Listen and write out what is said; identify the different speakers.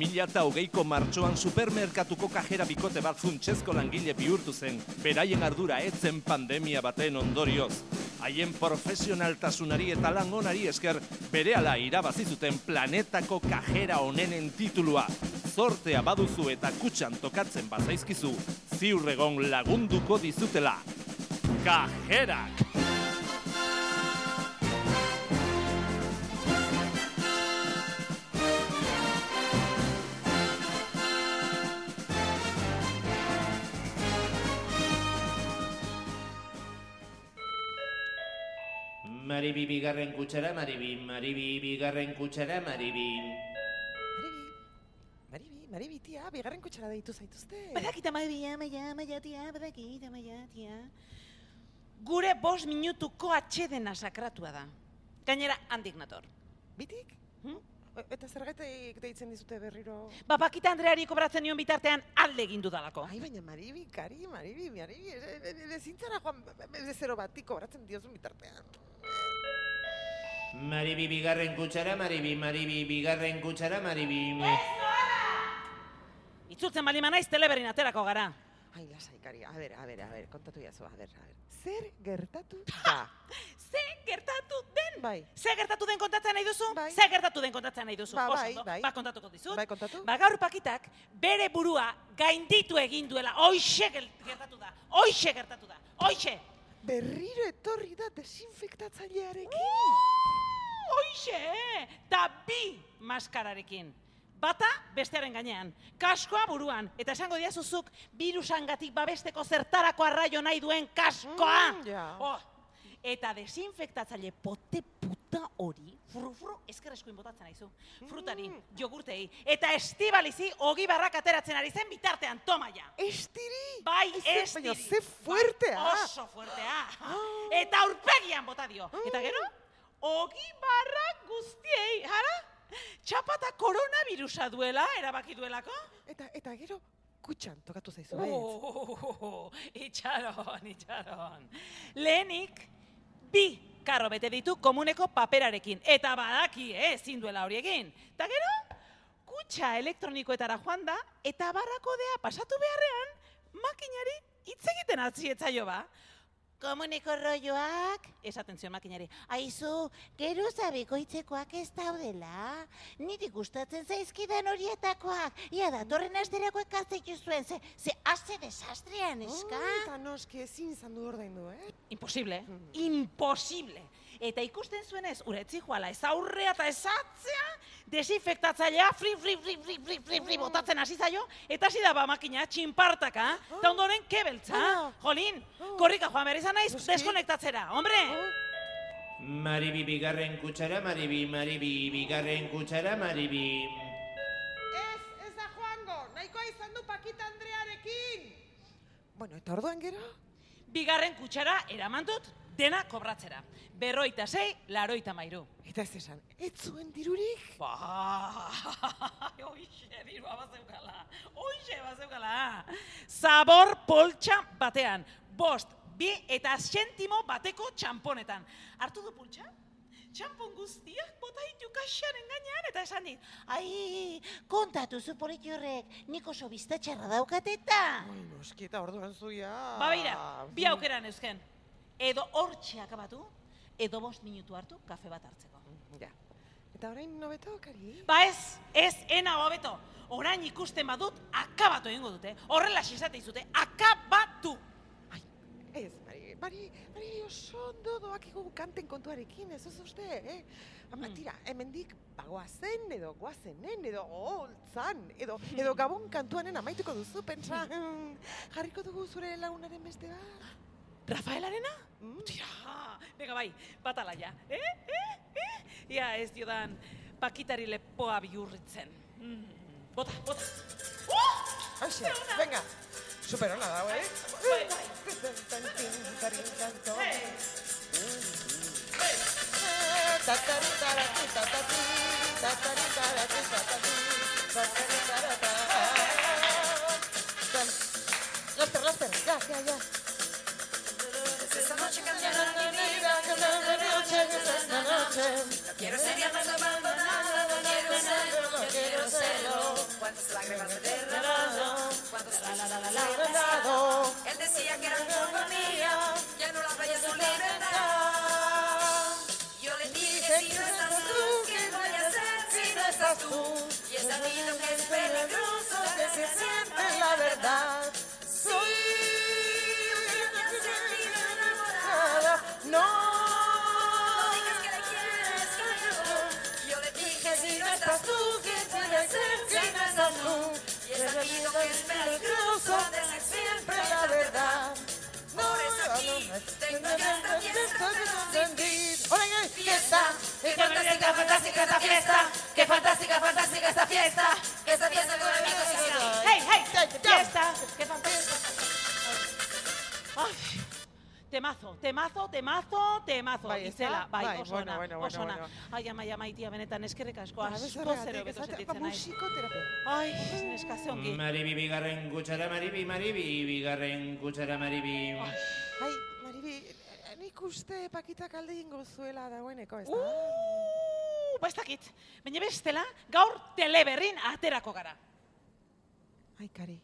Speaker 1: 2008ko martxoan supermerkatuko kajera bikote bat funtsezko langile bihurtu zen, beraien ardura etzen pandemia baten ondorioz. Haien profesionaltasunari eta lan onari esker berehala irabazi planetako kajera onenen titulua. Zortea baduzu eta kutxan tokatzen bazaizkizu, ziurregon lagunduko dizutela. Kajerak!
Speaker 2: Maribi bigarren kutsara, Maribi, Maribi bigarren kutsara, Maribi.
Speaker 3: Maribi, Maribi, Maribi, tia, bigarren kutxara deitu zaituzte.
Speaker 4: Badakita maia, maia, maia, tia, badakita maia, tia. Gure bost minutuko atxedena sakratua da. Gainera, handik nator.
Speaker 3: Bitik?
Speaker 4: Hm?
Speaker 3: E- Eta zergatik deitzen dizute berriro?
Speaker 4: Ba, Pakita Andreari kobratzen nion bitartean alde egin dudalako.
Speaker 3: Ai, baina Maribi, kari, Maribi, Maribi, ezin zara joan be- be- be- zero bati kobratzen diozun bitartean.
Speaker 2: Maribi bigarren kutsara, Maribi, Maribi bigarren kutsara, Maribi.
Speaker 4: Itzultzen bali naiz teleberrin aterako gara.
Speaker 3: Ai, lasai, kari, a ber, a ber, a ber, kontatu jazu, a ber, a ber. Zer gertatu da?
Speaker 4: Ze gertatu den?
Speaker 3: bai,
Speaker 4: Ze gertatu den kontatzen nahi duzu?
Speaker 3: Bai.
Speaker 4: Ze gertatu den kontatzen nahi duzu?
Speaker 3: Ba,
Speaker 4: Oso
Speaker 3: bai, bai.
Speaker 4: Ba, kontatuko dizut.
Speaker 3: bai, kontatu?
Speaker 4: Ba, gaur pakitak bere burua gainditu egin duela. Hoixe gertatu da. Hoixe gertatu da. Hoixe.
Speaker 3: Berriro etorri da desinfektatzailearekin.
Speaker 4: Hoixe, ta bi maskararekin. Bata bestearen gainean, kaskoa buruan, eta esango diazuzuk virusangatik babesteko zertarako arraio nahi duen kaskoa.
Speaker 3: Mm, ja.
Speaker 4: Oh, eta desinfektatzaile pote puta hori, fru fru ezker botatzen aizu. Frutari,
Speaker 3: Mm.
Speaker 4: jogurtei, eta estibalizi ogi barrak ateratzen ari zen bitartean, toma ja.
Speaker 3: Estiri!
Speaker 4: Bai, ez
Speaker 3: baina ze fuertea!
Speaker 4: Bai, oso fuertea. Eta aurpegian bota dio. Eta gero, ogi barrak guztiei, jara? Txapata koronavirusa duela, erabaki duelako?
Speaker 3: Eta, eta gero, kutxan tokatu zaizu,
Speaker 4: Oh,
Speaker 3: baietz.
Speaker 4: itxaron, itxaron. Lehenik, bi karro bete ditu komuneko paperarekin. Eta badaki, eh, ezin duela hori egin. Eta gero, kutxa elektronikoetara joan da, eta barrakodea pasatu beharrean, makinari hitz egiten atzietzaio ba. Komuneko rolloak, esaten zion makinari, aizu, gero zabikoitzekoak ez daudela, niri gustatzen zaizkidan horietakoak, ia datorren asterako ekartzeitu zuen, ze, ze aste desastrean, eska.
Speaker 3: Oh, eta noski ezin izan du ordaindu, eh?
Speaker 4: Imposible, imposible. Eta ikusten zuenez, uretzi joala ez aurrea eta ez atzea, desinfektatzailea fri, fri, fri, fri, fri, fri, fri, botatzen hasi zaio, eta hasi da ba makina, txinpartaka, eta ondoren kebeltza.
Speaker 3: Ah.
Speaker 4: Jolin,
Speaker 3: Oh.
Speaker 4: korrika joan behar izan naiz, deskonektatzera, hombre!
Speaker 2: Maribi bigarren kutsara, Maribi, Maribi bigarren kutsara, Maribi.
Speaker 3: Ez, ez da joango, nahikoa izan du Pakita Andrearekin! Bueno, eta orduan gero?
Speaker 4: Bigarren kutsara eraman dut, dena kobratzera. Berroita sei, laroita mairu.
Speaker 3: Eta ez esan, ez zuen dirurik?
Speaker 4: Ba, oixe, dirua bazeukala, oixe bazeukala. Zabor poltsa batean, bost, bi eta zentimo bateko txamponetan. Hartu du pultsa? Txampon guztiak bota ditu kaxaren gainean eta esan dit, ai, kontatu zu politi horrek, nik oso biztatxarra daukat eta.
Speaker 3: Ai, noski, eta orduan zuia...
Speaker 4: Ba beira, bi aukeran eusken. Edo hortxe akabatu, edo bost minutu hartu kafe bat hartzeko.
Speaker 3: Ja. Eta orain nobeto, kari?
Speaker 4: Ba ez, ez, ena hobeto. Orain ikusten badut, akabatu egingo dute. Horrela esate izute, akabatu!
Speaker 3: Ai, ez, Mari, Mari, Mari oso ondo doakigu kanten kontuarekin, ez ez uste, eh? Ama,
Speaker 4: Mm.
Speaker 3: tira, hemendik bagoazen, edo goazenen, edo holtzan, edo, edo gabon kantuanen amaituko duzu, pentsa. Jarriko dugu zure lagunaren beste bat?
Speaker 4: Rafaelarena?
Speaker 3: Mm?
Speaker 4: Tira, bega bai, bat ala ja. Eh, eh, eh? Ia ez diodan pakitari lepoa bihurritzen. Mm. Bota, bota. Uh!
Speaker 3: Aixe, venga, super hona dago, eh?
Speaker 4: Bai, bai.
Speaker 3: Laster, laster, ya, ya, ya.
Speaker 5: Quiero ser más abandonada, no quiero serlo, no quiero serlo.
Speaker 3: cuántas lágrimas he derramado, cuántos besos he dado. Él decía que era monotonía, ya no la es su libertad. Yo le dije, si no estás tú, ¿qué voy a hacer si no estás tú? Y he sabido Sabido que es peligroso decir siempre la verdad. Por eso aquí tengo esta fiesta
Speaker 6: Oigan,
Speaker 3: Fiesta, qué fantástica, fantástica esta fiesta. Qué fantástica, fantástica. Esta fiesta
Speaker 4: temazo, temazo, temazo.
Speaker 6: Bai?
Speaker 4: Itzela, bai,
Speaker 6: Bai,
Speaker 4: oso
Speaker 6: bueno,
Speaker 4: ona,
Speaker 6: bueno,
Speaker 4: oso
Speaker 6: bueno,
Speaker 4: ona.
Speaker 6: bueno.
Speaker 4: Ai, ama, ama, itia, benetan eskerrik asko,
Speaker 6: Ba,
Speaker 4: asko zero beto
Speaker 6: esatea, ba,
Speaker 4: sentitzen naiz.
Speaker 6: musikoterapia.
Speaker 4: Ai, neska ze ongi.
Speaker 2: Maribi bigarren kutsara maribi, maribi bigarren kutsara maribi.
Speaker 6: Ai, Maribi, nik uste pakitak alde ingo zuela dagoeneko, ez da?
Speaker 4: Uh, ba ez dakit. Baina bestela, gaur teleberrin aterako gara.
Speaker 6: Ai, kari.